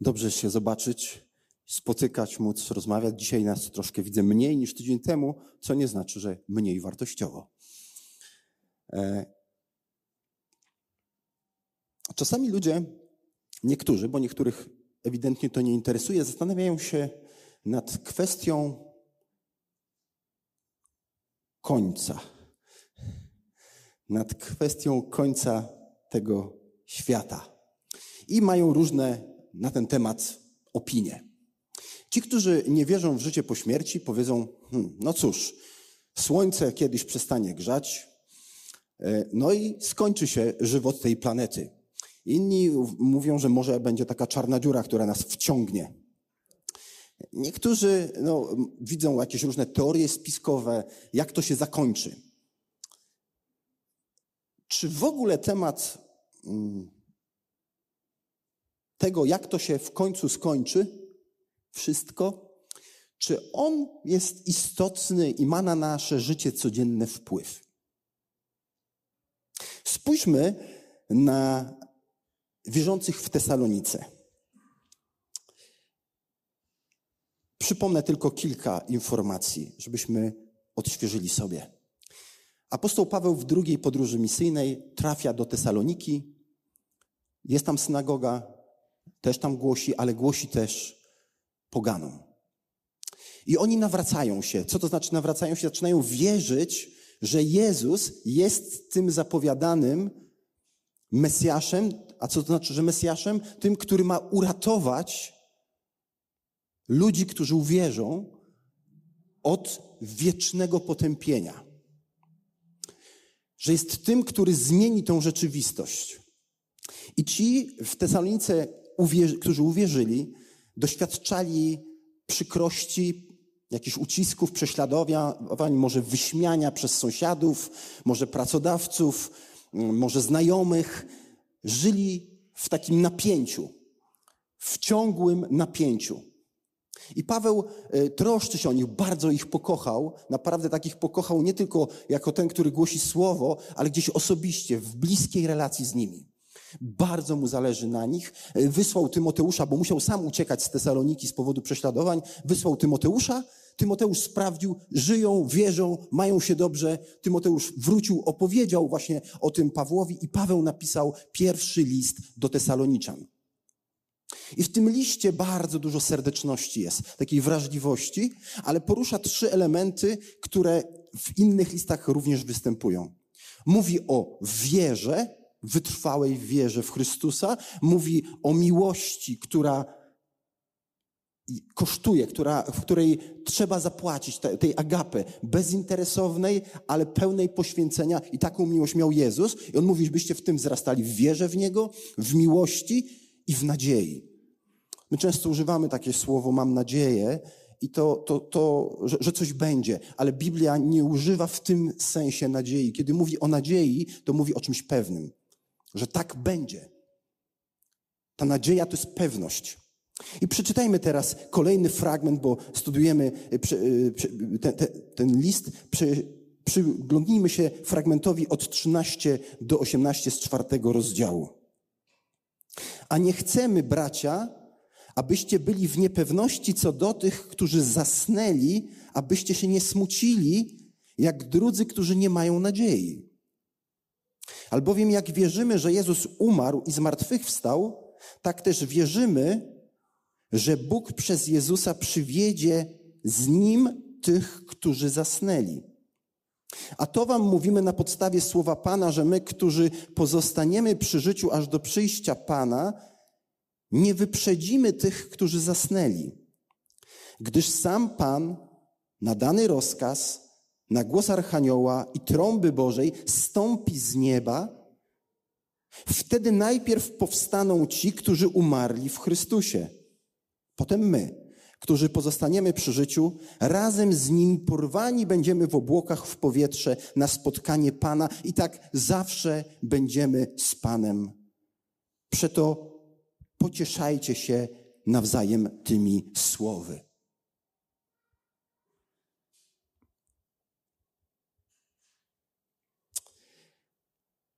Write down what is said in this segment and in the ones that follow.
Dobrze się zobaczyć, spotykać, móc rozmawiać. Dzisiaj nas troszkę widzę mniej niż tydzień temu, co nie znaczy, że mniej wartościowo. E, czasami ludzie, niektórzy, bo niektórych ewidentnie to nie interesuje, zastanawiają się nad kwestią końca. Nad kwestią końca tego świata. I mają różne na ten temat opinie. Ci, którzy nie wierzą w życie po śmierci, powiedzą: hmm, No cóż, słońce kiedyś przestanie grzać, e, no i skończy się żywot tej planety. Inni mówią, że może będzie taka czarna dziura, która nas wciągnie. Niektórzy no, widzą jakieś różne teorie spiskowe, jak to się zakończy. Czy w ogóle temat mm, tego, jak to się w końcu skończy, wszystko, czy on jest istotny i ma na nasze życie codzienne wpływ? Spójrzmy na wierzących w Tesalonice. Przypomnę tylko kilka informacji, żebyśmy odświeżyli sobie. Apostoł Paweł w drugiej podróży misyjnej trafia do Tesaloniki. Jest tam synagoga, też tam głosi, ale głosi też poganom. I oni nawracają się. Co to znaczy nawracają się? Zaczynają wierzyć, że Jezus jest tym zapowiadanym Mesjaszem. A co to znaczy, że Mesjaszem? Tym, który ma uratować ludzi, którzy uwierzą od wiecznego potępienia. Że jest tym, który zmieni tą rzeczywistość. I ci w Tesalonice, którzy uwierzyli, doświadczali przykrości, jakichś ucisków, prześladowań, może wyśmiania przez sąsiadów, może pracodawców, może znajomych. Żyli w takim napięciu, w ciągłym napięciu. I Paweł e, troszczy się o nich, bardzo ich pokochał. Naprawdę takich pokochał nie tylko jako ten, który głosi słowo, ale gdzieś osobiście, w bliskiej relacji z nimi. Bardzo mu zależy na nich. E, wysłał Tymoteusza, bo musiał sam uciekać z Tesaloniki z powodu prześladowań. Wysłał Tymoteusza. Tymoteusz sprawdził, żyją, wierzą, mają się dobrze. Tymoteusz wrócił, opowiedział właśnie o tym Pawłowi i Paweł napisał pierwszy list do Tesaloniczan. I w tym liście bardzo dużo serdeczności jest, takiej wrażliwości, ale porusza trzy elementy, które w innych listach również występują. Mówi o wierze, wytrwałej wierze w Chrystusa, mówi o miłości, która kosztuje, która, w której trzeba zapłacić, tej agapy, bezinteresownej, ale pełnej poświęcenia i taką miłość miał Jezus. I on mówi, żebyście w tym wzrastali w wierze w Niego, w miłości i w nadziei. My często używamy takie słowo mam nadzieję i to, to, to że, że coś będzie, ale Biblia nie używa w tym sensie nadziei. Kiedy mówi o nadziei, to mówi o czymś pewnym, że tak będzie. Ta nadzieja to jest pewność. I przeczytajmy teraz kolejny fragment, bo studujemy e, ten, ten, ten list. Przyglądnijmy się fragmentowi od 13 do 18 z czwartego rozdziału. A nie chcemy, bracia, abyście byli w niepewności co do tych, którzy zasnęli, abyście się nie smucili, jak drudzy, którzy nie mają nadziei. Albowiem jak wierzymy, że Jezus umarł i zmartwychwstał, tak też wierzymy, że Bóg przez Jezusa przywiedzie z Nim tych, którzy zasnęli. A to wam mówimy na podstawie słowa Pana, że my, którzy pozostaniemy przy życiu aż do przyjścia Pana, nie wyprzedzimy tych, którzy zasnęli, gdyż sam Pan na dany rozkaz, na głos Archanioła i trąby Bożej stąpi z nieba, wtedy najpierw powstaną ci, którzy umarli w Chrystusie. Potem my, którzy pozostaniemy przy życiu, razem z nimi porwani będziemy w obłokach w powietrze na spotkanie Pana i tak zawsze będziemy z Panem. Przeto pocieszajcie się nawzajem tymi słowy.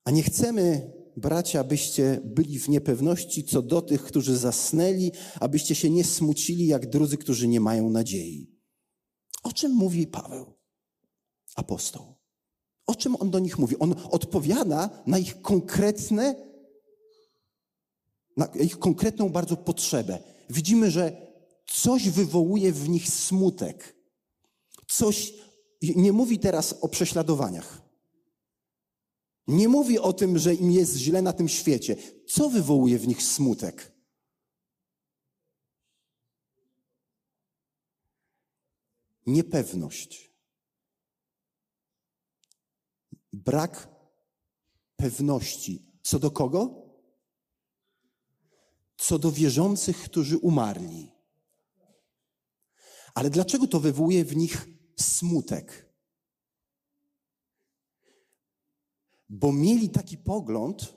A nie chcemy, bracia, abyście byli w niepewności co do tych, którzy zasnęli, abyście się nie smucili jak drudzy, którzy nie mają nadziei. O czym mówi Paweł, apostoł? O czym on do nich mówi? On odpowiada na ich konkretne, na ich konkretną bardzo potrzebę. Widzimy, że coś wywołuje w nich smutek. Coś, nie mówi teraz o prześladowaniach. Nie mówi o tym, że im jest źle na tym świecie. Co wywołuje w nich smutek? Niepewność. Brak pewności. Co do kogo? Co do wierzących, którzy umarli. Ale dlaczego to wywołuje w nich smutek? Bo mieli taki pogląd,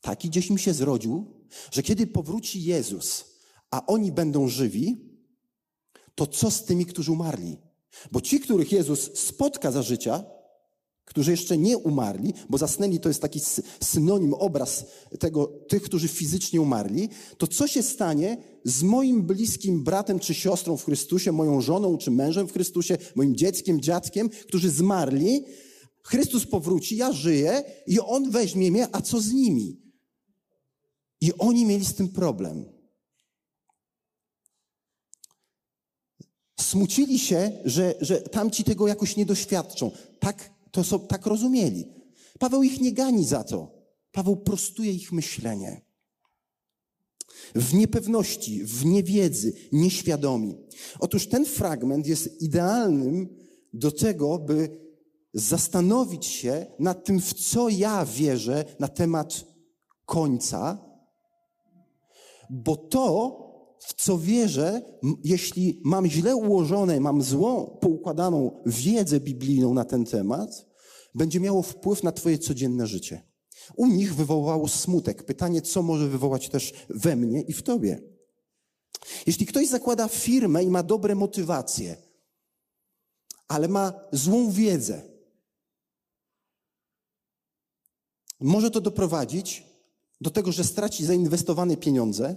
taki gdzieś im się zrodził, że kiedy powróci Jezus, a oni będą żywi, to co z tymi, którzy umarli? Bo ci, których Jezus spotka za życia, którzy jeszcze nie umarli, bo zasnęli to jest taki synonim, obraz tego, tych, którzy fizycznie umarli, to co się stanie z moim bliskim bratem czy siostrą w Chrystusie, moją żoną czy mężem w Chrystusie, moim dzieckiem, dziadkiem, którzy zmarli, Chrystus powróci, ja żyję i On weźmie mnie, a co z nimi? I oni mieli z tym problem. Smucili się, że, że tamci tego jakoś nie doświadczą. Tak to są, tak rozumieli. Paweł ich nie gani za to. Paweł prostuje ich myślenie. W niepewności, w niewiedzy, nieświadomi. Otóż ten fragment jest idealnym do tego, by zastanowić się nad tym, w co ja wierzę na temat końca, bo to, w co wierzę, jeśli mam źle ułożone, mam złą, poukładaną wiedzę biblijną na ten temat, będzie miało wpływ na Twoje codzienne życie. U nich wywołało smutek. Pytanie, co może wywołać też we mnie i w Tobie. Jeśli ktoś zakłada firmę i ma dobre motywacje, ale ma złą wiedzę, może to doprowadzić do tego, że straci zainwestowane pieniądze,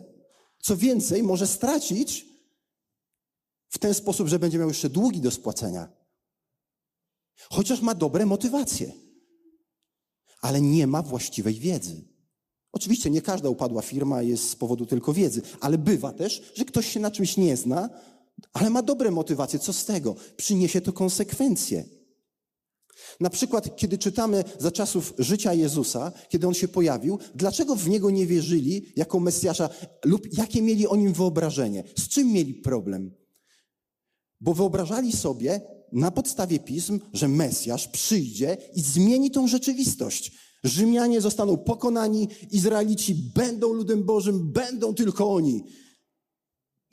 co więcej, może stracić w ten sposób, że będzie miał jeszcze długi do spłacenia. Chociaż ma dobre motywacje, ale nie ma właściwej wiedzy. Oczywiście nie każda upadła firma jest z powodu tylko wiedzy, ale bywa też, że ktoś się na czymś nie zna, ale ma dobre motywacje. Co z tego? Przyniesie to konsekwencje. Na przykład, kiedy czytamy za czasów życia Jezusa, kiedy On się pojawił, dlaczego w Niego nie wierzyli jako Mesjasza lub jakie mieli o Nim wyobrażenie? Z czym mieli problem? Bo wyobrażali sobie na podstawie pism, że Mesjasz przyjdzie i zmieni tą rzeczywistość. Rzymianie zostaną pokonani, Izraelici będą ludem Bożym, będą tylko oni.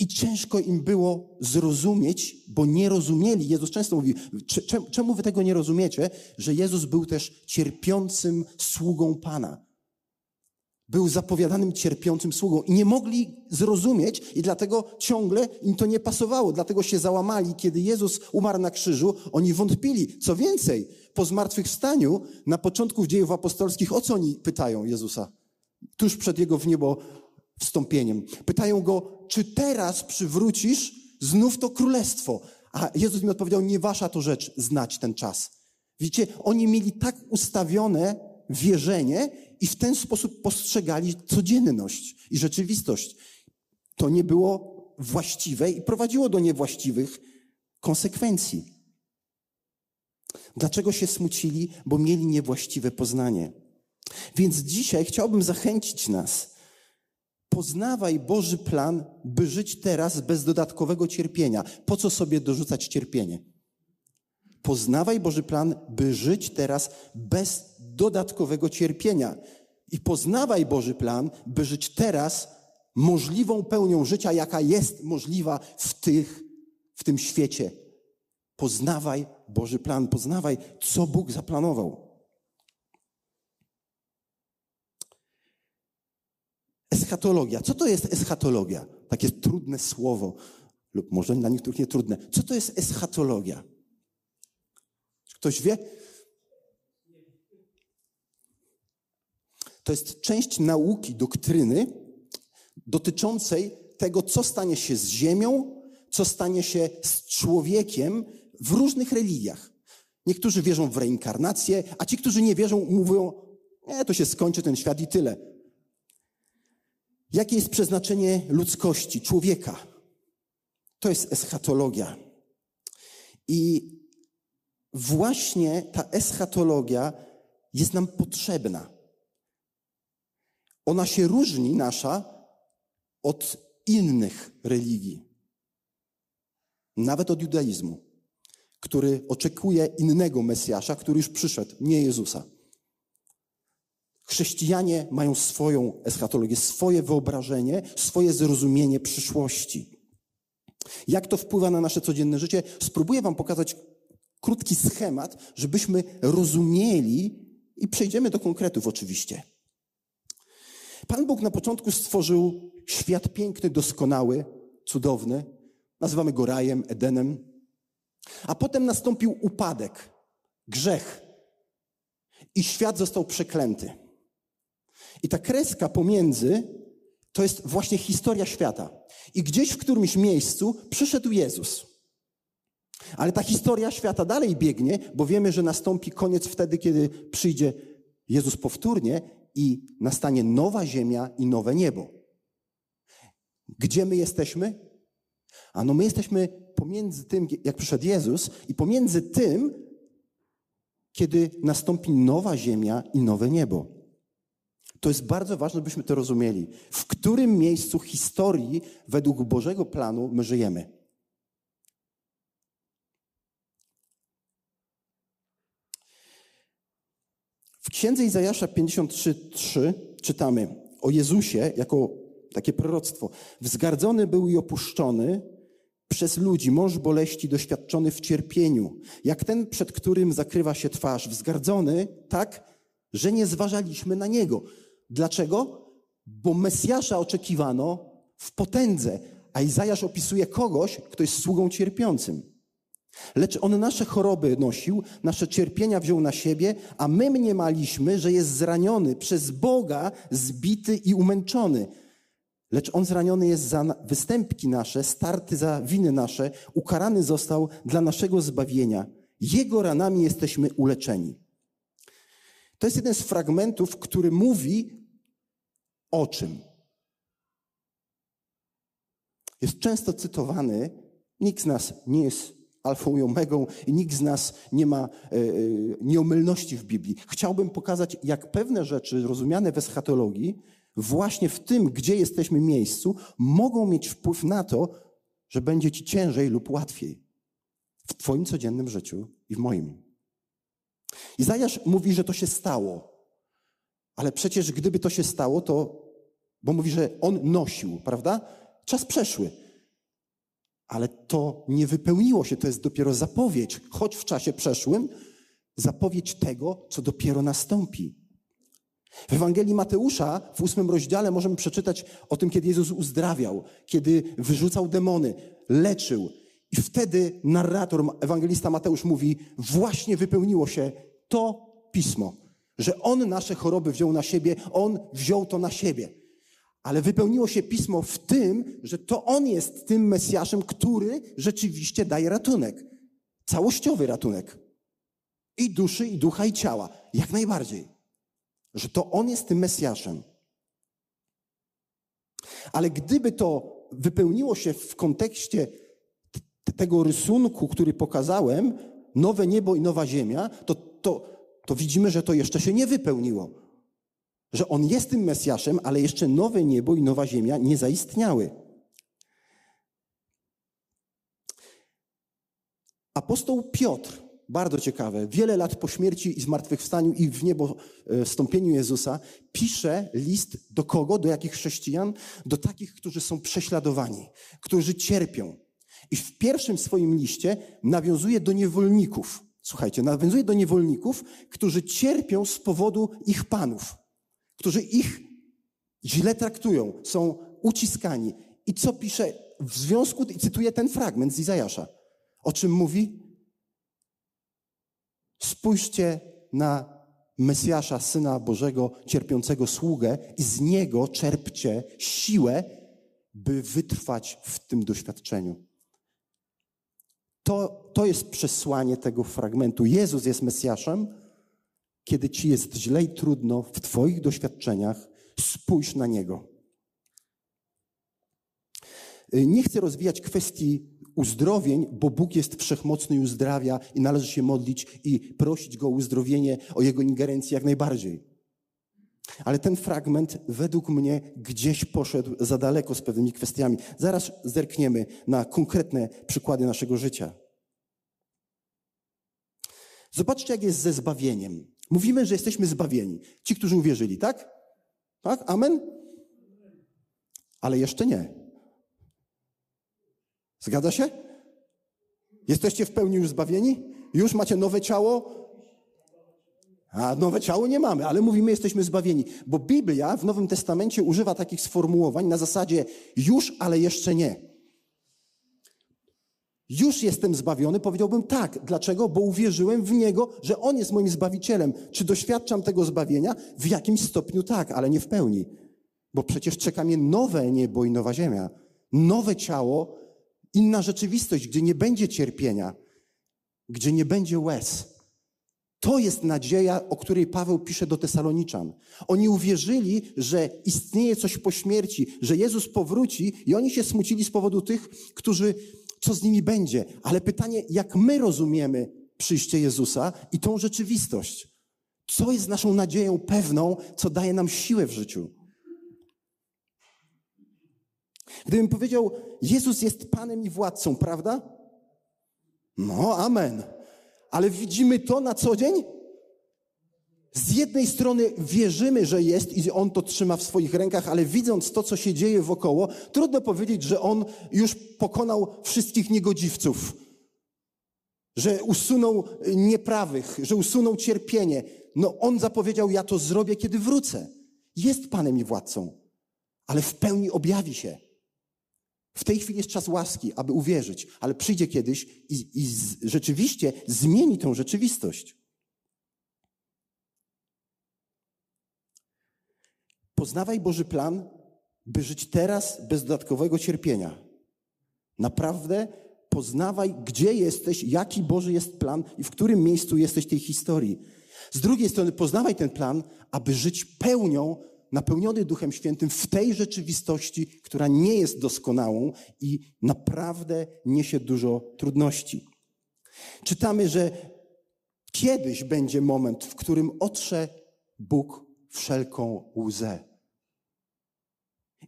I ciężko im było zrozumieć, bo nie rozumieli. Jezus często mówi, czemu wy tego nie rozumiecie? Że Jezus był też cierpiącym sługą Pana. Był zapowiadanym cierpiącym sługą i nie mogli zrozumieć i dlatego ciągle im to nie pasowało. Dlatego się załamali, kiedy Jezus umarł na krzyżu. Oni wątpili. Co więcej, po zmartwychwstaniu, na początku dziejów apostolskich, o co oni pytają Jezusa? Tuż przed Jego w niebo wstąpieniem. Pytają Go, czy teraz przywrócisz znów to królestwo? A Jezus mi odpowiedział, nie wasza to rzecz znać ten czas. Widzicie, oni mieli tak ustawione wierzenie i w ten sposób postrzegali codzienność i rzeczywistość. To nie było właściwe i prowadziło do niewłaściwych konsekwencji. Dlaczego się smucili? Bo mieli niewłaściwe poznanie. Więc dzisiaj chciałbym zachęcić nas, Poznawaj Boży plan, by żyć teraz bez dodatkowego cierpienia. Po co sobie dorzucać cierpienie? Poznawaj Boży plan, by żyć teraz bez dodatkowego cierpienia. I poznawaj Boży plan, by żyć teraz możliwą pełnią życia, jaka jest możliwa w tych, w tym świecie. Poznawaj Boży plan, poznawaj, co Bóg zaplanował. Eschatologia. Co to jest eschatologia? Takie trudne słowo, lub może dla niektórych nie trudne. Co to jest eschatologia? Ktoś wie? To jest część nauki, doktryny dotyczącej tego, co stanie się z ziemią, co stanie się z człowiekiem w różnych religiach. Niektórzy wierzą w reinkarnację, a ci, którzy nie wierzą, mówią, nie, to się skończy ten świat i tyle. Jakie jest przeznaczenie ludzkości, człowieka? To jest eschatologia. I właśnie ta eschatologia jest nam potrzebna. Ona się różni, nasza, od innych religii, nawet od judaizmu, który oczekuje innego Mesjasza, który już przyszedł, nie Jezusa. Chrześcijanie mają swoją eschatologię, swoje wyobrażenie, swoje zrozumienie przyszłości. Jak to wpływa na nasze codzienne życie? Spróbuję Wam pokazać krótki schemat, żebyśmy rozumieli i przejdziemy do konkretów oczywiście. Pan Bóg na początku stworzył świat piękny, doskonały, cudowny. Nazywamy go rajem, Edenem. A potem nastąpił upadek, grzech. I świat został przeklęty. I ta kreska pomiędzy to jest właśnie historia świata. I gdzieś w którymś miejscu przyszedł Jezus. Ale ta historia świata dalej biegnie, bo wiemy, że nastąpi koniec wtedy, kiedy przyjdzie Jezus powtórnie i nastanie nowa ziemia i nowe niebo. Gdzie my jesteśmy? A no my jesteśmy pomiędzy tym, jak przyszedł Jezus, i pomiędzy tym, kiedy nastąpi nowa ziemia i nowe niebo. To jest bardzo ważne, byśmy to rozumieli. W którym miejscu historii według Bożego planu my żyjemy? W księdze Izajasza 53:3 czytamy o Jezusie jako takie proroctwo. Wzgardzony był i opuszczony przez ludzi, mąż boleści doświadczony w cierpieniu, jak ten, przed którym zakrywa się twarz, wzgardzony tak, że nie zważaliśmy na niego. Dlaczego? Bo Mesjasza oczekiwano w potędze, a Izajasz opisuje kogoś, kto jest sługą cierpiącym. Lecz on nasze choroby nosił, nasze cierpienia wziął na siebie, a my mniemaliśmy, że jest zraniony, przez Boga zbity i umęczony. Lecz on zraniony jest za występki nasze, starty za winy nasze, ukarany został dla naszego zbawienia. Jego ranami jesteśmy uleczeni. To jest jeden z fragmentów, który mówi o czym? Jest często cytowany, nikt z nas nie jest alfą i omegą i nikt z nas nie ma e, nieomylności w Biblii. Chciałbym pokazać, jak pewne rzeczy rozumiane w eschatologii, właśnie w tym, gdzie jesteśmy miejscu, mogą mieć wpływ na to, że będzie ci ciężej lub łatwiej w twoim codziennym życiu i w moim. Izajasz mówi, że to się stało. Ale przecież gdyby to się stało, to, bo mówi, że on nosił, prawda? Czas przeszły ale to nie wypełniło się, to jest dopiero zapowiedź, choć w czasie przeszłym, zapowiedź tego, co dopiero nastąpi. W Ewangelii Mateusza w ósmym rozdziale możemy przeczytać o tym, kiedy Jezus uzdrawiał, kiedy wyrzucał demony, leczył. I wtedy narrator, ewangelista Mateusz mówi, właśnie wypełniło się to pismo, że On nasze choroby wziął na siebie, On wziął to na siebie. Ale wypełniło się pismo w tym, że to On jest tym Mesjaszem, który rzeczywiście daje ratunek. Całościowy ratunek. I duszy, i ducha, i ciała. Jak najbardziej. Że to On jest tym Mesjaszem. Ale gdyby to wypełniło się w kontekście tego rysunku, który pokazałem, nowe niebo i nowa ziemia, to, to, to widzimy, że to jeszcze się nie wypełniło że On jest tym Mesjaszem, ale jeszcze nowe niebo i nowa ziemia nie zaistniały. Apostoł Piotr, bardzo ciekawe, wiele lat po śmierci i zmartwychwstaniu i w niebo e, wstąpieniu Jezusa, pisze list do kogo? Do jakich chrześcijan? Do takich, którzy są prześladowani, którzy cierpią. I w pierwszym swoim liście nawiązuje do niewolników. Słuchajcie, nawiązuje do niewolników, którzy cierpią z powodu ich panów którzy ich źle traktują, są uciskani. I co pisze w związku, i cytuję ten fragment z Izajasza, o czym mówi? Spójrzcie na Mesjasza, Syna Bożego, cierpiącego sługę i z Niego czerpcie siłę, by wytrwać w tym doświadczeniu. To, to jest przesłanie tego fragmentu. Jezus jest Mesjaszem. Kiedy ci jest źle i trudno w Twoich doświadczeniach, spójrz na Niego. Nie chcę rozwijać kwestii uzdrowień, bo Bóg jest wszechmocny i uzdrawia i należy się modlić i prosić Go o uzdrowienie, o Jego ingerencję jak najbardziej. Ale ten fragment według mnie gdzieś poszedł za daleko z pewnymi kwestiami. Zaraz zerkniemy na konkretne przykłady naszego życia. Zobaczcie, jak jest ze zbawieniem. Mówimy, że jesteśmy zbawieni. Ci, którzy uwierzyli, tak? Tak? Amen? Ale jeszcze nie. Zgadza się? Jesteście w pełni już zbawieni? Już macie nowe ciało? A nowe ciało nie mamy, ale mówimy, jesteśmy zbawieni. Bo Biblia w Nowym Testamencie używa takich sformułowań na zasadzie już, ale jeszcze nie. Już jestem zbawiony, powiedziałbym tak. Dlaczego? Bo uwierzyłem w Niego, że On jest moim Zbawicielem. Czy doświadczam tego zbawienia? W jakimś stopniu tak, ale nie w pełni. Bo przecież czeka mnie nowe niebo i nowa ziemia. Nowe ciało, inna rzeczywistość, gdzie nie będzie cierpienia, gdzie nie będzie łez. To jest nadzieja, o której Paweł pisze do Tesaloniczan. Oni uwierzyli, że istnieje coś po śmierci, że Jezus powróci i oni się smucili z powodu tych, którzy, co z nimi będzie. Ale pytanie, jak my rozumiemy przyjście Jezusa i tą rzeczywistość? Co jest naszą nadzieją pewną, co daje nam siłę w życiu? Gdybym powiedział, Jezus jest Panem i władcą, prawda? No, amen. Ale widzimy to na co dzień? Z jednej strony wierzymy, że jest i On to trzyma w swoich rękach, ale widząc to, co się dzieje wokoło, trudno powiedzieć, że On już pokonał wszystkich niegodziwców, że usunął nieprawych, że usunął cierpienie. No On zapowiedział, ja to zrobię, kiedy wrócę. Jest Panem i władcą, ale w pełni objawi się. W tej chwili jest czas łaski, aby uwierzyć, ale przyjdzie kiedyś i, i rzeczywiście zmieni tę rzeczywistość. Poznawaj Boży plan, by żyć teraz bez dodatkowego cierpienia. Naprawdę poznawaj, gdzie jesteś, jaki Boży jest plan i w którym miejscu jesteś tej historii. Z drugiej strony poznawaj ten plan, aby żyć pełnią napełniony Duchem Świętym w tej rzeczywistości, która nie jest doskonałą i naprawdę niesie dużo trudności. Czytamy, że kiedyś będzie moment, w którym otrze Bóg wszelką łzę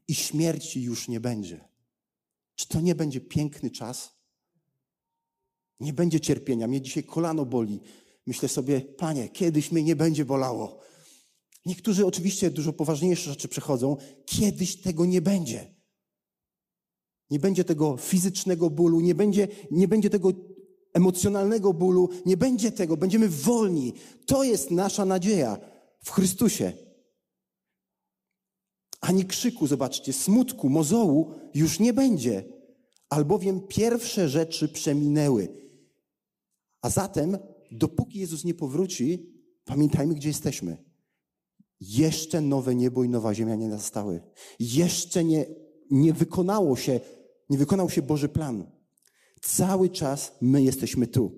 i śmierci już nie będzie. Czy to nie będzie piękny czas? Nie będzie cierpienia. Mnie dzisiaj kolano boli. Myślę sobie, panie, kiedyś mnie nie będzie bolało. Niektórzy oczywiście dużo poważniejsze rzeczy przechodzą. Kiedyś tego nie będzie. Nie będzie tego fizycznego bólu, nie będzie, nie będzie tego emocjonalnego bólu, nie będzie tego. Będziemy wolni. To jest nasza nadzieja w Chrystusie. Ani krzyku, zobaczcie, smutku, mozołu już nie będzie, albowiem pierwsze rzeczy przeminęły. A zatem, dopóki Jezus nie powróci, pamiętajmy, gdzie jesteśmy. Jeszcze nowe niebo i nowa ziemia nie nastały. Jeszcze nie, nie wykonało się, nie wykonał się Boży plan. Cały czas my jesteśmy tu.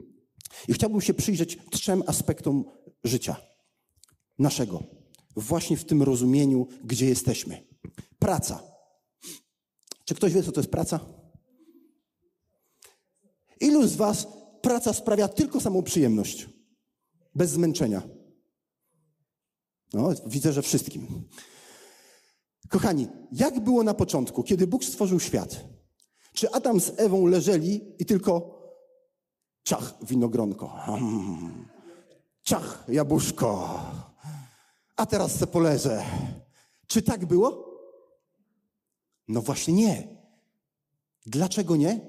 I chciałbym się przyjrzeć trzem aspektom życia naszego. Właśnie w tym rozumieniu, gdzie jesteśmy. Praca. Czy ktoś wie, co to jest praca? Ilu z Was praca sprawia tylko samą przyjemność? Bez zmęczenia. No, widzę, że wszystkim. Kochani, jak było na początku, kiedy Bóg stworzył świat? Czy Adam z Ewą leżeli i tylko ciach winogronko, hmm. ciach jabłuszko, a teraz se poleżę. Czy tak było? No właśnie nie. Dlaczego nie?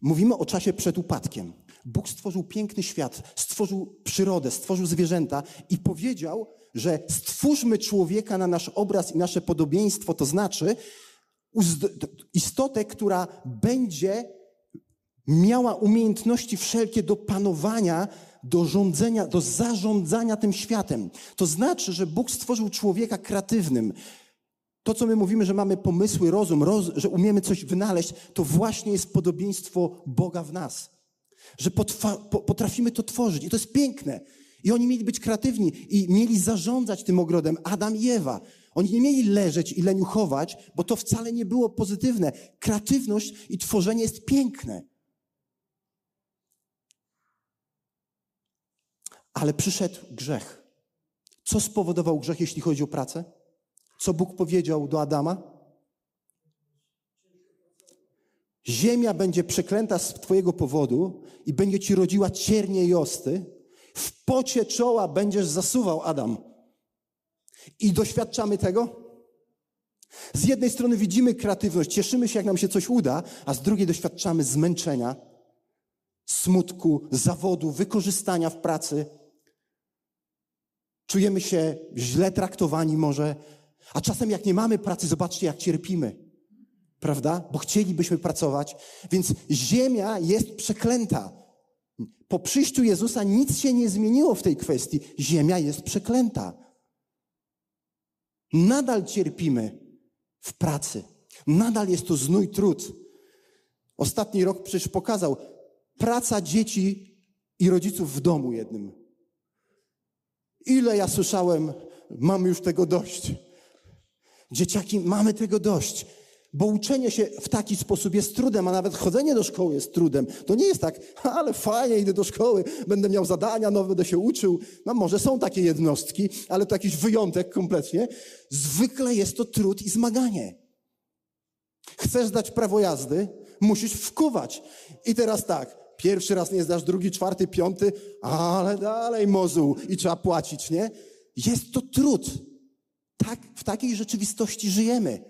Mówimy o czasie przed upadkiem. Bóg stworzył piękny świat, stworzył przyrodę, stworzył zwierzęta i powiedział, że stwórzmy człowieka na nasz obraz i nasze podobieństwo, to znaczy istotę, która będzie miała umiejętności wszelkie do panowania, do rządzenia, do zarządzania tym światem. To znaczy, że Bóg stworzył człowieka kreatywnym. To, co my mówimy, że mamy pomysły, rozum, roz, że umiemy coś wynaleźć, to właśnie jest podobieństwo Boga w nas. Że potrafimy to tworzyć. I to jest piękne. I oni mieli być kreatywni i mieli zarządzać tym ogrodem. Adam i Ewa. Oni nie mieli leżeć i leniuchować, bo to wcale nie było pozytywne. Kreatywność i tworzenie jest piękne. Ale przyszedł grzech. Co spowodował grzech, jeśli chodzi o pracę? Co Bóg powiedział do Adama? Ziemia będzie przeklęta z Twojego powodu i będzie Ci rodziła ciernie i osty. W pocie czoła będziesz zasuwał, Adam. I doświadczamy tego? Z jednej strony widzimy kreatywność, cieszymy się, jak nam się coś uda, a z drugiej doświadczamy zmęczenia, smutku, zawodu, wykorzystania w pracy. Czujemy się źle traktowani może, a czasem jak nie mamy pracy, zobaczcie jak cierpimy. Prawda? Bo chcielibyśmy pracować. Więc ziemia jest przeklęta. Po przyjściu Jezusa nic się nie zmieniło w tej kwestii. Ziemia jest przeklęta. Nadal cierpimy w pracy. Nadal jest to znój trud. Ostatni rok przecież pokazał praca dzieci i rodziców w domu jednym. Ile ja słyszałem, mam już tego dość. Dzieciaki, mamy tego dość. Bo uczenie się w taki sposób jest trudem, a nawet chodzenie do szkoły jest trudem. To nie jest tak, ale fajnie, idę do szkoły, będę miał zadania nowe, będę się uczył. No może są takie jednostki, ale to jakiś wyjątek kompletnie. Zwykle jest to trud i zmaganie. Chcesz zdać prawo jazdy, musisz wkuwać. I teraz tak, pierwszy raz nie zdasz, drugi, czwarty, piąty, ale dalej mozuł i trzeba płacić, nie? Jest to trud. Tak, w takiej rzeczywistości żyjemy.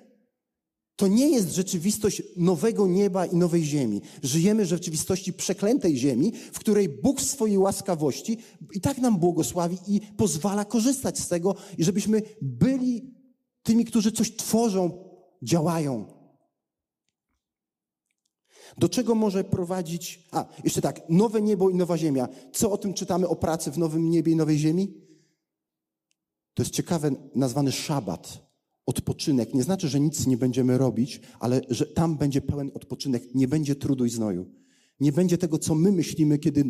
To nie jest rzeczywistość nowego nieba i nowej ziemi. Żyjemy w rzeczywistości przeklętej ziemi, w której Bóg w swojej łaskawości i tak nam błogosławi i pozwala korzystać z tego, i żebyśmy byli tymi, którzy coś tworzą, działają. Do czego może prowadzić. A, jeszcze tak, nowe niebo i nowa ziemia. Co o tym czytamy o pracy w nowym niebie i nowej ziemi? To jest ciekawe, nazwany szabat odpoczynek nie znaczy, że nic nie będziemy robić, ale że tam będzie pełen odpoczynek, nie będzie trudu i znoju. Nie będzie tego, co my myślimy, kiedy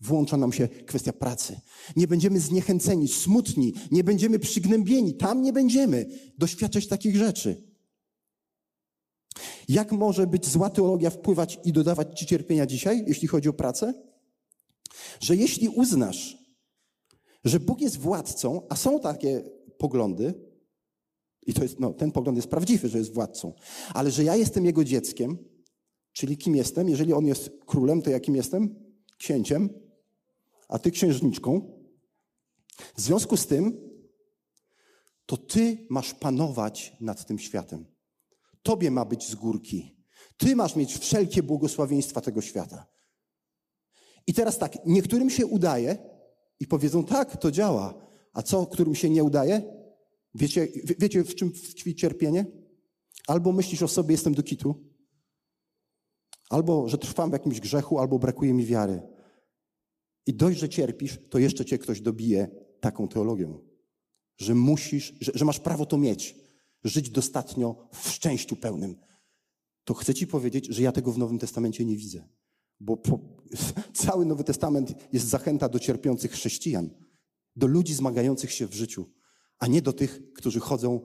włącza nam się kwestia pracy. Nie będziemy zniechęceni, smutni, nie będziemy przygnębieni. Tam nie będziemy doświadczać takich rzeczy. Jak może być zła teologia wpływać i dodawać ci cierpienia dzisiaj, jeśli chodzi o pracę? Że jeśli uznasz, że Bóg jest władcą, a są takie poglądy, i to jest, no, ten pogląd jest prawdziwy, że jest władcą. Ale że ja jestem jego dzieckiem, czyli kim jestem? Jeżeli on jest królem, to jakim jestem? Księciem, a ty księżniczką. W związku z tym, to ty masz panować nad tym światem. Tobie ma być z górki. Ty masz mieć wszelkie błogosławieństwa tego świata. I teraz tak, niektórym się udaje i powiedzą, tak, to działa. A co, którym się nie udaje? Wiecie, wiecie, w czym tkwi cierpienie? Albo myślisz o sobie, jestem do kitu, albo że trwam w jakimś grzechu, albo brakuje mi wiary. I dość, że cierpisz, to jeszcze cię ktoś dobije taką teologią, że musisz, że, że masz prawo to mieć, żyć dostatnio w szczęściu pełnym. To chcę ci powiedzieć, że ja tego w Nowym Testamencie nie widzę. Bo po, cały Nowy Testament jest zachęta do cierpiących chrześcijan, do ludzi zmagających się w życiu a nie do tych, którzy chodzą.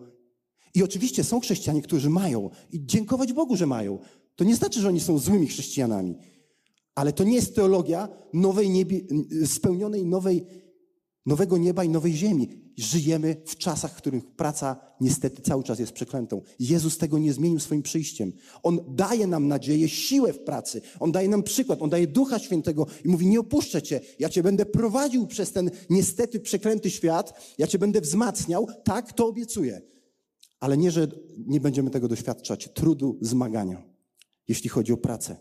I oczywiście są chrześcijanie, którzy mają, i dziękować Bogu, że mają. To nie znaczy, że oni są złymi chrześcijanami, ale to nie jest teologia nowej niebie, spełnionej nowej, nowego nieba i nowej ziemi. Żyjemy w czasach, w których praca niestety cały czas jest przeklętą. Jezus tego nie zmienił swoim przyjściem. On daje nam nadzieję, siłę w pracy. On daje nam przykład, on daje Ducha Świętego i mówi: Nie opuszczę cię, ja cię będę prowadził przez ten niestety przeklęty świat, ja cię będę wzmacniał. Tak, to obiecuję. Ale nie, że nie będziemy tego doświadczać trudu, zmagania, jeśli chodzi o pracę.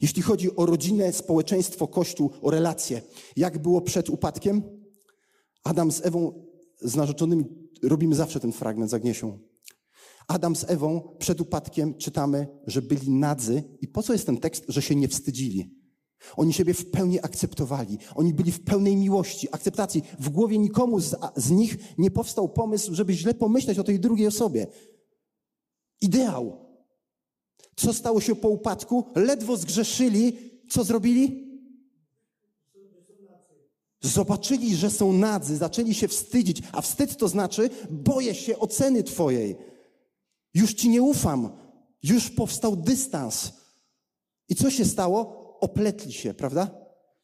Jeśli chodzi o rodzinę, społeczeństwo, kościół, o relacje, jak było przed upadkiem? Adam z Ewą, z narzeczonymi, robimy zawsze ten fragment z Agniesią. Adam z Ewą przed upadkiem czytamy, że byli nadzy. I po co jest ten tekst, że się nie wstydzili? Oni siebie w pełni akceptowali. Oni byli w pełnej miłości, akceptacji. W głowie nikomu z, z nich nie powstał pomysł, żeby źle pomyśleć o tej drugiej osobie. Ideał. Co stało się po upadku? Ledwo zgrzeszyli. Co zrobili? Zobaczyli, że są nadzy, zaczęli się wstydzić, a wstyd to znaczy boję się oceny Twojej. Już Ci nie ufam. Już powstał dystans. I co się stało? Opletli się, prawda?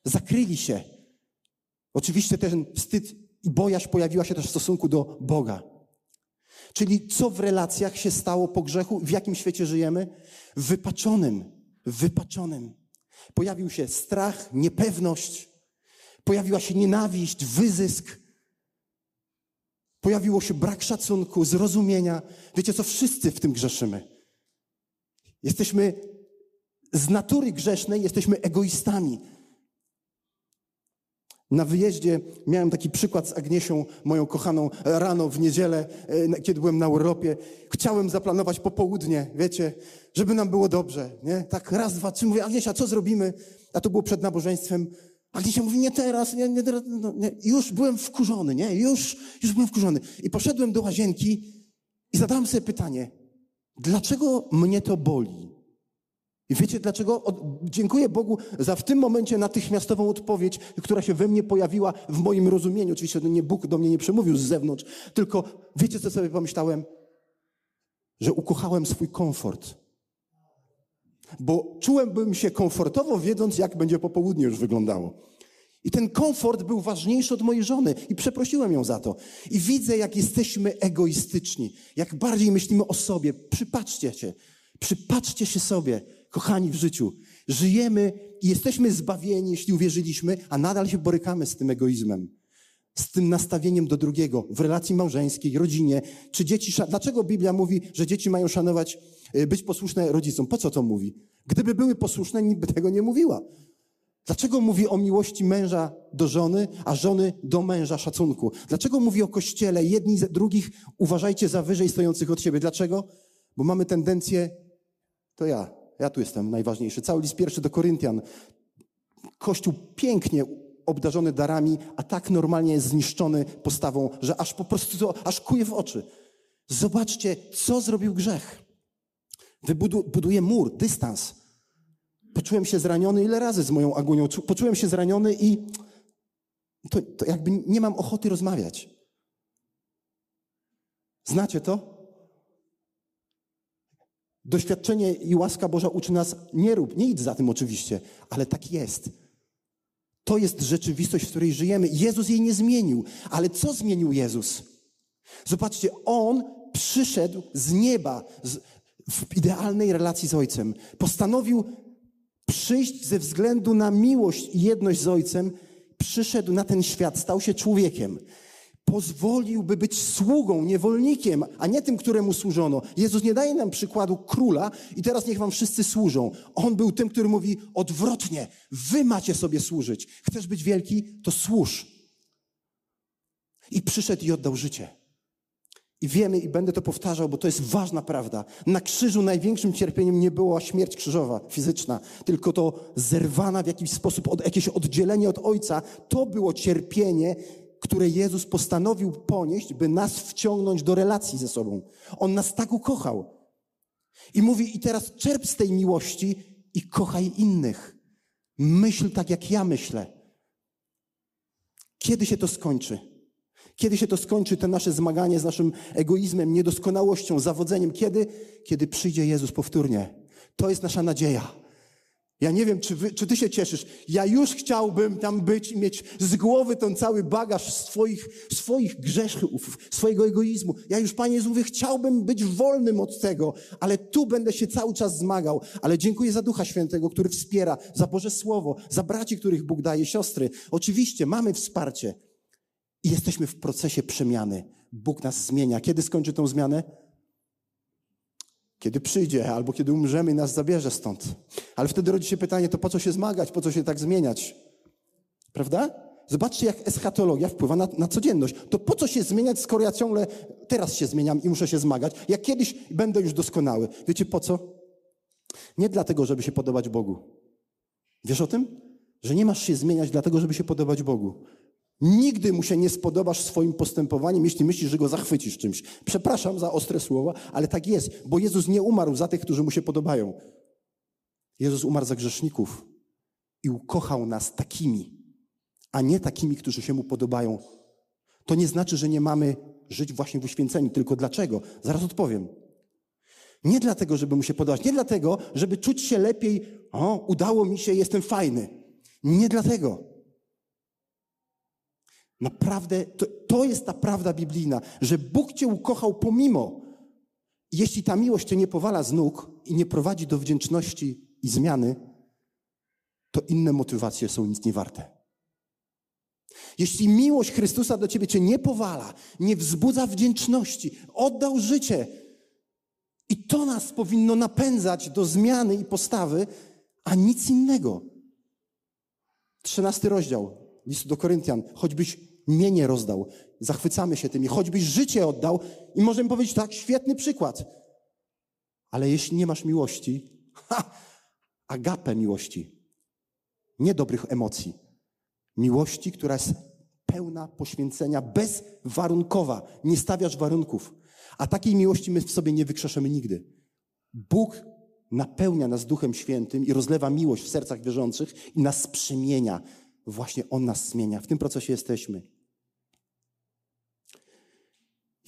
Zakryli się. Oczywiście ten wstyd i bojaźń pojawiła się też w stosunku do Boga. Czyli co w relacjach się stało po grzechu? W jakim świecie żyjemy? Wypaczonym. Wypaczonym. Pojawił się strach, niepewność, pojawiła się nienawiść, wyzysk, pojawiło się brak szacunku, zrozumienia. Wiecie co? Wszyscy w tym grzeszymy. Jesteśmy z natury grzesznej, jesteśmy egoistami. Na wyjeździe miałem taki przykład z Agniesią, moją kochaną, rano w niedzielę, e, kiedy byłem na urlopie. Chciałem zaplanować popołudnie, wiecie, żeby nam było dobrze, nie? Tak raz, dwa, trzy, mówię, Agniesia, co zrobimy? A to było przed nabożeństwem. Agniesia mówi, nie teraz, nie, nie, no, nie. Już byłem wkurzony, nie? Już, już byłem wkurzony. I poszedłem do łazienki i zadałem sobie pytanie, dlaczego mnie to boli? I wiecie dlaczego? dziękuję Bogu za w tym momencie natychmiastową odpowiedź, która się we mnie pojawiła w moim rozumieniu. Oczywiście nie Bóg do mnie nie przemówił z zewnątrz, tylko wiecie co sobie pomyślałem? Że ukochałem swój komfort. Bo czułem się komfortowo, wiedząc, jak będzie popołudnie już wyglądało. I ten komfort był ważniejszy od mojej żony i przeprosiłem ją za to. I widzę, jak jesteśmy egoistyczni, jak bardziej myślimy o sobie. Przypatrzcie się, przypatrzcie się sobie kochani w życiu, żyjemy i jesteśmy zbawieni, jeśli uwierzyliśmy, a nadal się borykamy z tym egoizmem, z tym nastawieniem do drugiego w relacji małżeńskiej, rodzinie. Czy dzieci, dlaczego Biblia mówi, że dzieci mają szanować, y, być posłuszne rodzicom? Po co to mówi? Gdyby były posłuszne, nikt by tego nie mówiła. Dlaczego mówi o miłości męża do żony, a żony do męża szacunku? Dlaczego mówi o kościele, jedni drugich uważajcie za wyżej stojących od siebie? Dlaczego? Bo mamy tendencję, to ja, ja tu jestem najważniejszy. Cały list pierwszy do Koryntian. Kościół pięknie obdarzony darami, a tak normalnie jest zniszczony postawą, że aż po prostu aż kuje w oczy. Zobaczcie, co zrobił grzech. Wybuduje mur, dystans. Poczułem się zraniony ile razy z moją agonią. Poczułem się zraniony i to, to jakby nie mam ochoty rozmawiać. Znacie to? Doświadczenie i łaska Boża uczy nas, nie rób, nie idź za tym oczywiście, ale tak jest. To jest rzeczywistość, w której żyjemy. Jezus jej nie zmienił. Ale co zmienił Jezus? Zobaczcie, On przyszedł z nieba z, w idealnej relacji z Ojcem. Postanowił przyjść ze względu na miłość i jedność z Ojcem. Przyszedł na ten świat, stał się człowiekiem pozwoliłby być sługą, niewolnikiem, a nie tym, któremu służono. Jezus nie daje nam przykładu króla i teraz niech wam wszyscy służą. On był tym, który mówi odwrotnie. Wy macie sobie służyć. Chcesz być wielki? To służ. I przyszedł i oddał życie. I wiemy, i będę to powtarzał, bo to jest ważna prawda. Na krzyżu największym cierpieniem nie była śmierć krzyżowa, fizyczna, tylko to zerwana w jakiś sposób, od, jakieś oddzielenie od Ojca. To było cierpienie które Jezus postanowił ponieść, by nas wciągnąć do relacji ze sobą. On nas tak ukochał. I mówi, i teraz czerp z tej miłości i kochaj innych. Myśl tak, jak ja myślę. Kiedy się to skończy? Kiedy się to skończy, te nasze zmaganie z naszym egoizmem, niedoskonałością, zawodzeniem? Kiedy? Kiedy przyjdzie Jezus powtórnie. To jest nasza nadzieja. Ja nie wiem, czy, wy, czy ty się cieszysz. Ja już chciałbym tam być i mieć z głowy ten cały bagaż swoich, swoich grzeszków, swojego egoizmu. Ja już, Panie Jezu, mówię, chciałbym być wolnym od tego, ale tu będę się cały czas zmagał. Ale dziękuję za Ducha Świętego, który wspiera, za Boże Słowo, za braci, których Bóg daje, siostry. Oczywiście mamy wsparcie i jesteśmy w procesie przemiany. Bóg nas zmienia. Kiedy skończy tą zmianę? Kiedy przyjdzie, albo kiedy umrzemy i nas zabierze stąd. Ale wtedy rodzi się pytanie, to po co się zmagać, po co się tak zmieniać? Prawda? Zobaczcie, jak eschatologia wpływa na, na codzienność. To po co się zmieniać, skoro ja ciągle teraz się zmieniam i muszę się zmagać? Jak kiedyś będę już doskonały. Wiecie po co? Nie dlatego, żeby się podobać Bogu. Wiesz o tym? Że nie masz się zmieniać dlatego, żeby się podobać Bogu. Nigdy mu się nie spodobasz swoim postępowaniem, jeśli myślisz, że go zachwycisz czymś. Przepraszam za ostre słowa, ale tak jest, bo Jezus nie umarł za tych, którzy mu się podobają. Jezus umarł za grzeszników i ukochał nas takimi, a nie takimi, którzy się mu podobają. To nie znaczy, że nie mamy żyć właśnie w uświęceniu. Tylko dlaczego? Zaraz odpowiem. Nie dlatego, żeby mu się podobać, nie dlatego, żeby czuć się lepiej, o, udało mi się, jestem fajny. Nie dlatego. Naprawdę, to, to jest ta prawda biblijna, że Bóg cię ukochał pomimo. Jeśli ta miłość cię nie powala z nóg i nie prowadzi do wdzięczności i zmiany, to inne motywacje są nic nie warte. Jeśli miłość Chrystusa do ciebie cię nie powala, nie wzbudza wdzięczności, oddał życie, i to nas powinno napędzać do zmiany i postawy, a nic innego. Trzynasty rozdział listu do Koryntian. Choćbyś mienie rozdał, zachwycamy się tymi, choćbyś życie oddał i możemy powiedzieć tak, świetny przykład. Ale jeśli nie masz miłości, ha, agapę miłości, nie dobrych emocji, miłości, która jest pełna poświęcenia, bezwarunkowa, nie stawiasz warunków. A takiej miłości my w sobie nie wykrzeszemy nigdy. Bóg napełnia nas Duchem Świętym i rozlewa miłość w sercach wierzących i nas przemienia. Właśnie On nas zmienia. W tym procesie jesteśmy.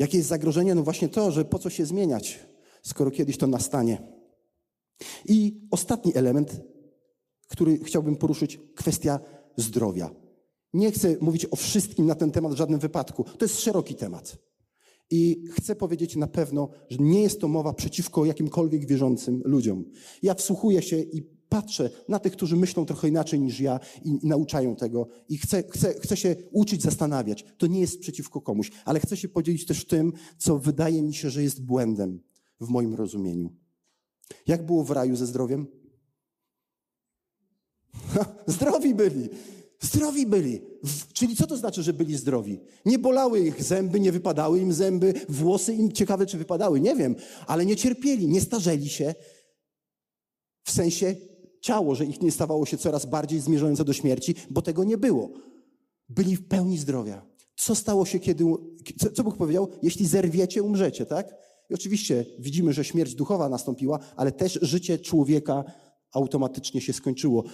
Jakie jest zagrożenie? No właśnie to, że po co się zmieniać, skoro kiedyś to nastanie. I ostatni element, który chciałbym poruszyć, kwestia zdrowia. Nie chcę mówić o wszystkim na ten temat w żadnym wypadku. To jest szeroki temat. I chcę powiedzieć na pewno, że nie jest to mowa przeciwko jakimkolwiek wierzącym ludziom. Ja wsłuchuję się i patrzę na tych, którzy myślą trochę inaczej niż ja i, i, nauczają tego. I chcę, chcę, chcę się uczyć, zastanawiać. To nie jest przeciwko komuś, ale chcę się podzielić też tym, co wydaje mi się, że jest błędem w moim rozumieniu. Jak było w raju ze zdrowiem? zdrowi byli. Zdrowi byli. Czyli co to znaczy, że byli zdrowi? Nie bolały ich zęby, nie wypadały im zęby, włosy im ciekawe, czy wypadały, nie wiem, ale nie cierpieli, nie starzeli się. W sensie ciało, że ich nie stawało się coraz bardziej zmierzające do śmierci, bo tego nie było. Byli w pełni zdrowia. Co stało się, kiedy. Co, co Bóg powiedział? Jeśli zerwiecie, umrzecie, tak? I oczywiście widzimy, że śmierć duchowa nastąpiła, ale też życie człowieka automatycznie się skończyło.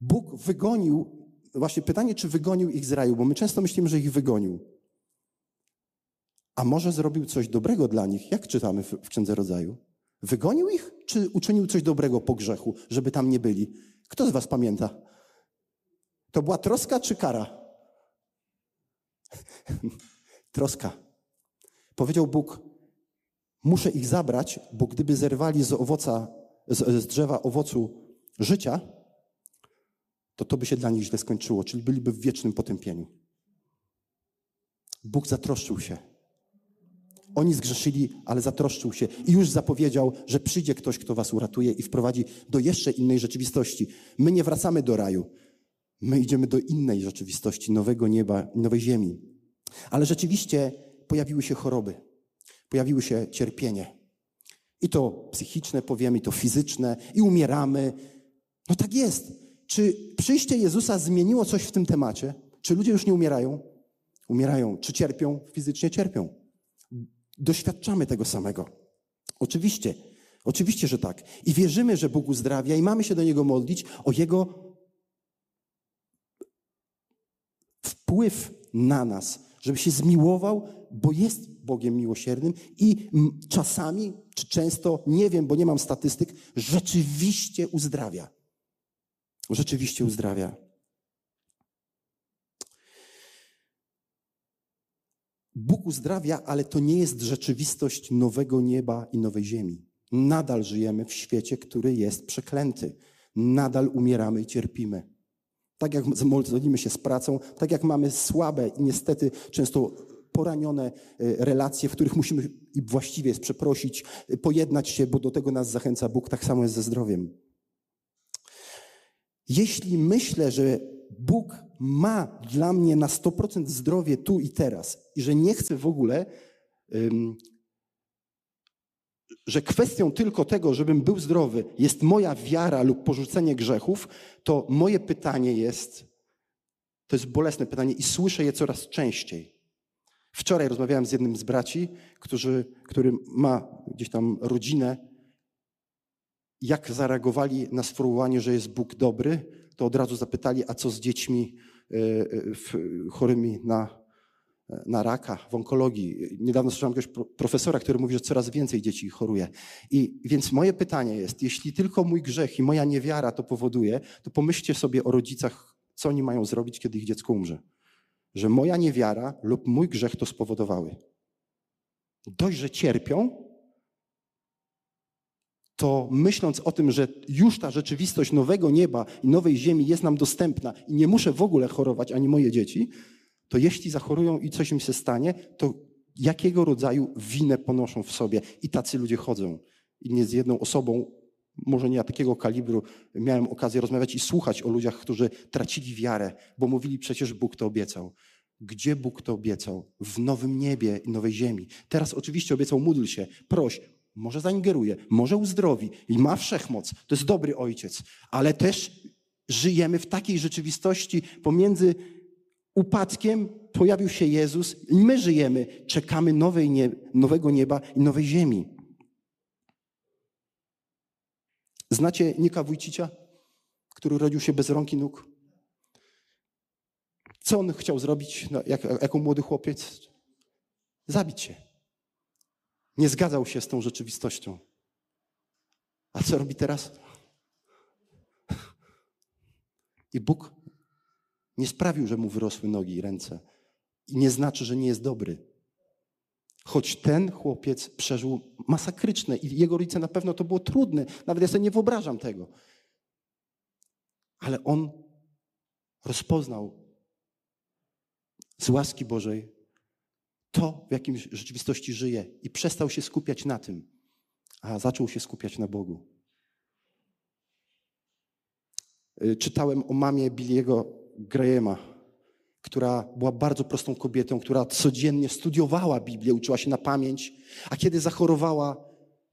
Bóg wygonił właśnie pytanie, czy wygonił ich z raju, bo my często myślimy, że ich wygonił. A może zrobił coś dobrego dla nich? Jak czytamy w, w Księdze Rodzaju? Wygonił ich, czy uczynił coś dobrego po grzechu, żeby tam nie byli? Kto z was pamięta? To była troska czy kara? troska. Powiedział Bóg, muszę ich zabrać, bo gdyby zerwali z owoca, z, z drzewa owocu życia, to to by się dla nich źle skończyło, czyli byliby w wiecznym potępieniu. Bóg zatroszczył się. Oni zgrzeszyli, ale zatroszczył się i już zapowiedział, że przyjdzie ktoś, kto was uratuje i wprowadzi do jeszcze innej rzeczywistości. My nie wracamy do raju. My idziemy do innej rzeczywistości, nowego nieba, nowej ziemi. Ale rzeczywiście pojawiły się choroby, pojawiły się cierpienie. I to psychiczne, powiemy, i to fizyczne, i umieramy. No tak jest. Czy przyjście Jezusa zmieniło coś w tym temacie? Czy ludzie już nie umierają? Umierają. Czy cierpią? Fizycznie cierpią. Doświadczamy tego samego. Oczywiście, oczywiście, że tak. I wierzymy, że Bóg uzdrawia i mamy się do Niego modlić o Jego wpływ na nas, żeby się zmiłował, bo jest Bogiem miłosiernym i czasami, czy często, nie wiem, bo nie mam statystyk, rzeczywiście uzdrawia rzeczywiście uzdrawia. Bóg uzdrawia, ale to nie jest rzeczywistość nowego nieba i nowej ziemi. Nadal żyjemy w świecie, który jest przeklęty. Nadal umieramy i cierpimy. Tak jak modlimy się z pracą, tak jak mamy słabe i niestety często poranione e, relacje, w których musimy i właściwie jest przeprosić, e, pojednać się, bo do tego nas zachęca Bóg, tak samo jest ze zdrowiem. Jeśli myślę, że Bóg ma dla mnie na 100% zdrowie tu i teraz i że nie chcę w ogóle, um, że kwestią tylko tego, żebym był zdrowy, jest moja wiara lub porzucenie grzechów, to moje pytanie jest, to jest bolesne pytanie i słyszę je coraz częściej. Wczoraj rozmawiałem z jednym z braci, który, który ma gdzieś tam rodzinę. Jak zareagowali na sformułowanie, że jest Bóg dobry, to od razu zapytali, a co z dziećmi chorymi na, na raka, w onkologii. Niedawno słyszałem jakiegoś profesora, który mówi, że coraz więcej dzieci choruje. I więc moje pytanie jest, jeśli tylko mój grzech i moja niewiara to powoduje, to pomyślcie sobie o rodzicach, co oni mają zrobić, kiedy ich dziecko umrze że moja niewiara lub mój grzech to spowodowały. Dość, że cierpią, to myśląc o tym, że już ta rzeczywistość nowego nieba i nowej ziemi jest nam dostępna i nie muszę w ogóle chorować ani moje dzieci, to jeśli zachorują i coś im się stanie, to jakiego rodzaju winę ponoszą w sobie. I tacy ludzie chodzą. I nie z jedną osobą może nie takiego kalibru, miałem okazję rozmawiać i słuchać o ludziach, którzy tracili wiarę, bo mówili przecież Bóg to obiecał. Gdzie Bóg to obiecał? W nowym niebie i nowej ziemi. Teraz oczywiście obiecał, módl się, proś, może zaingeruje, może uzdrowi i ma wszechmoc. To jest dobry ojciec, ale też żyjemy w takiej rzeczywistości pomiędzy upadkiem pojawił się Jezus i my żyjemy, czekamy nowej nie, nowego nieba i nowej ziemi. Znacie Nika Wójcicia, który urodził się bez rąk i nóg? Co on chciał zrobić no, jak, jako młody chłopiec? Zabić się. Nie zgadzał się z tą rzeczywistością. A co robi teraz? I Bóg nie sprawił, że mu wyrosły nogi i ręce. I nie znaczy, że nie jest dobry. Choć ten chłopiec przeżył masakryczne i jego rodzice na pewno to było trudne. Nawet ja sobie nie wyobrażam tego. Ale on rozpoznał z łaski Bożej to, w jakim rzeczywistości żyje i przestał się skupiać na tym, a zaczął się skupiać na Bogu. Y, czytałem o mamie Billiego Grahama, która była bardzo prostą kobietą, która codziennie studiowała Biblię, uczyła się na pamięć, a kiedy zachorowała,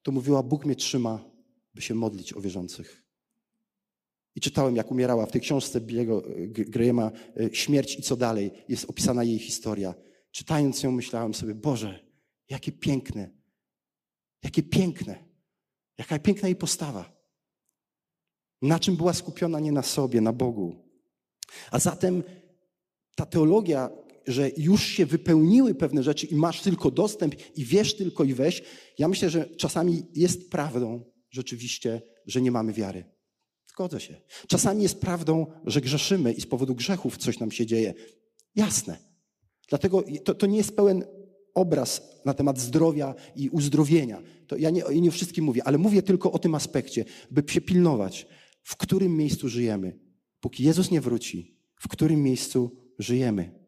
to mówiła: Bóg mnie trzyma, by się modlić o wierzących. I czytałem, jak umierała w tej książce Billiego e, Grahama e, Śmierć i co dalej. Jest opisana jej historia. Czytając ją, myślałem sobie: Boże, jakie piękne, jakie piękne, jaka piękna jej postawa. Na czym była skupiona nie na sobie, na Bogu. A zatem ta teologia, że już się wypełniły pewne rzeczy i masz tylko dostęp i wiesz tylko i weź, ja myślę, że czasami jest prawdą rzeczywiście, że nie mamy wiary. Zgodzę się. Czasami jest prawdą, że grzeszymy i z powodu grzechów coś nam się dzieje. Jasne. Dlatego to, to nie jest pełen obraz na temat zdrowia i uzdrowienia. To ja nie, nie wszystkim mówię, ale mówię tylko o tym aspekcie, by się pilnować, w którym miejscu żyjemy. Póki Jezus nie wróci, w którym miejscu żyjemy.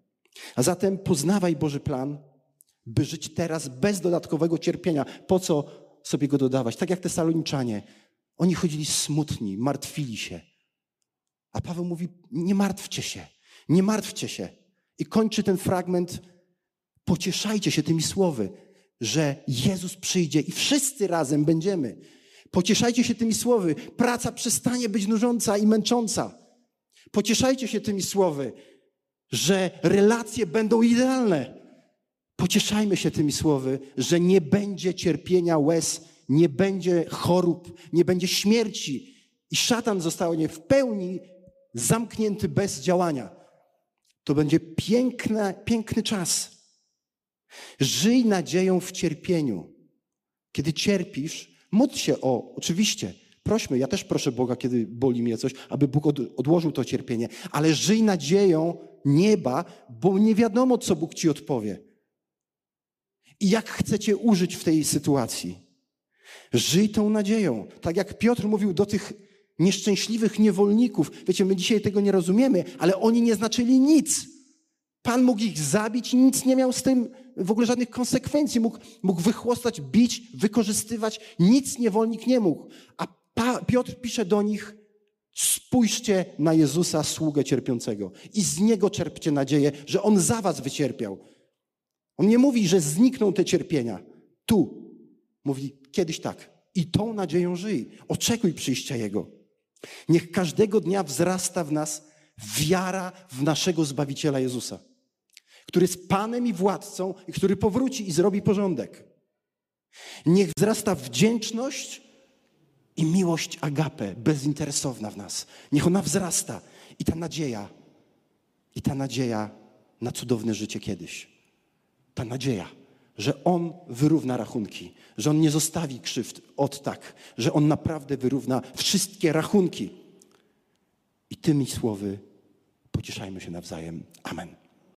A zatem poznawaj Boży plan, by żyć teraz bez dodatkowego cierpienia. Po co sobie go dodawać? Tak jak te saloniczanie. Oni chodzili smutni, martwili się. A Paweł mówi: Nie martwcie się, nie martwcie się. I kończy ten fragment: Pocieszajcie się tymi słowy, że Jezus przyjdzie i wszyscy razem będziemy. Pocieszajcie się tymi słowy. Praca przestanie być nużąca i męcząca. Pocieszajcie się tymi słowy, że relacje będą idealne. Pocieszajmy się tymi słowy, że nie będzie cierpienia łez, nie będzie chorób, nie będzie śmierci i szatan zostanie w pełni zamknięty bez działania. To będzie piękna, piękny czas. Żyj nadzieją w cierpieniu. Kiedy cierpisz, módl się o, oczywiście, prośmy, ja też proszę Boga, kiedy boli mnie coś, aby Bóg odłożył to cierpienie, ale żyj nadzieją nieba, bo nie wiadomo, co Bóg ci odpowie. I jak chcecie użyć w tej sytuacji. Żyj tą nadzieją. Tak jak Piotr mówił do tych nieszczęśliwych niewolników. Wiecie, my dzisiaj tego nie rozumiemy, ale oni nie znaczyli nic. Pan mógł ich zabić i nic nie miał z tym w ogóle żadnych konsekwencji. Mógł, mógł wychłostać, bić, wykorzystywać. Nic niewolnik nie mógł. A pa, Piotr pisze do nich, Spójrzcie na Jezusa, sługę cierpiącego, i z niego czerpcie nadzieję, że on za was wycierpiał. On nie mówi, że znikną te cierpienia. Tu. Mówi kiedyś tak. I tą nadzieją żyj. Oczekuj przyjścia Jego. Niech każdego dnia wzrasta w nas wiara w naszego Zbawiciela Jezusa, który jest Panem i Władcą i który powróci i zrobi porządek. Niech wzrasta wdzięczność i miłość agape, bezinteresowna w nas. Niech ona wzrasta i ta nadzieja, i ta nadzieja na cudowne życie kiedyś. Ta nadzieja, że On wyrówna rachunki, że On nie zostawi krzywd od tak, że On naprawdę wyrówna wszystkie rachunki. I tymi słowy pocieszajmy się nawzajem. Amen.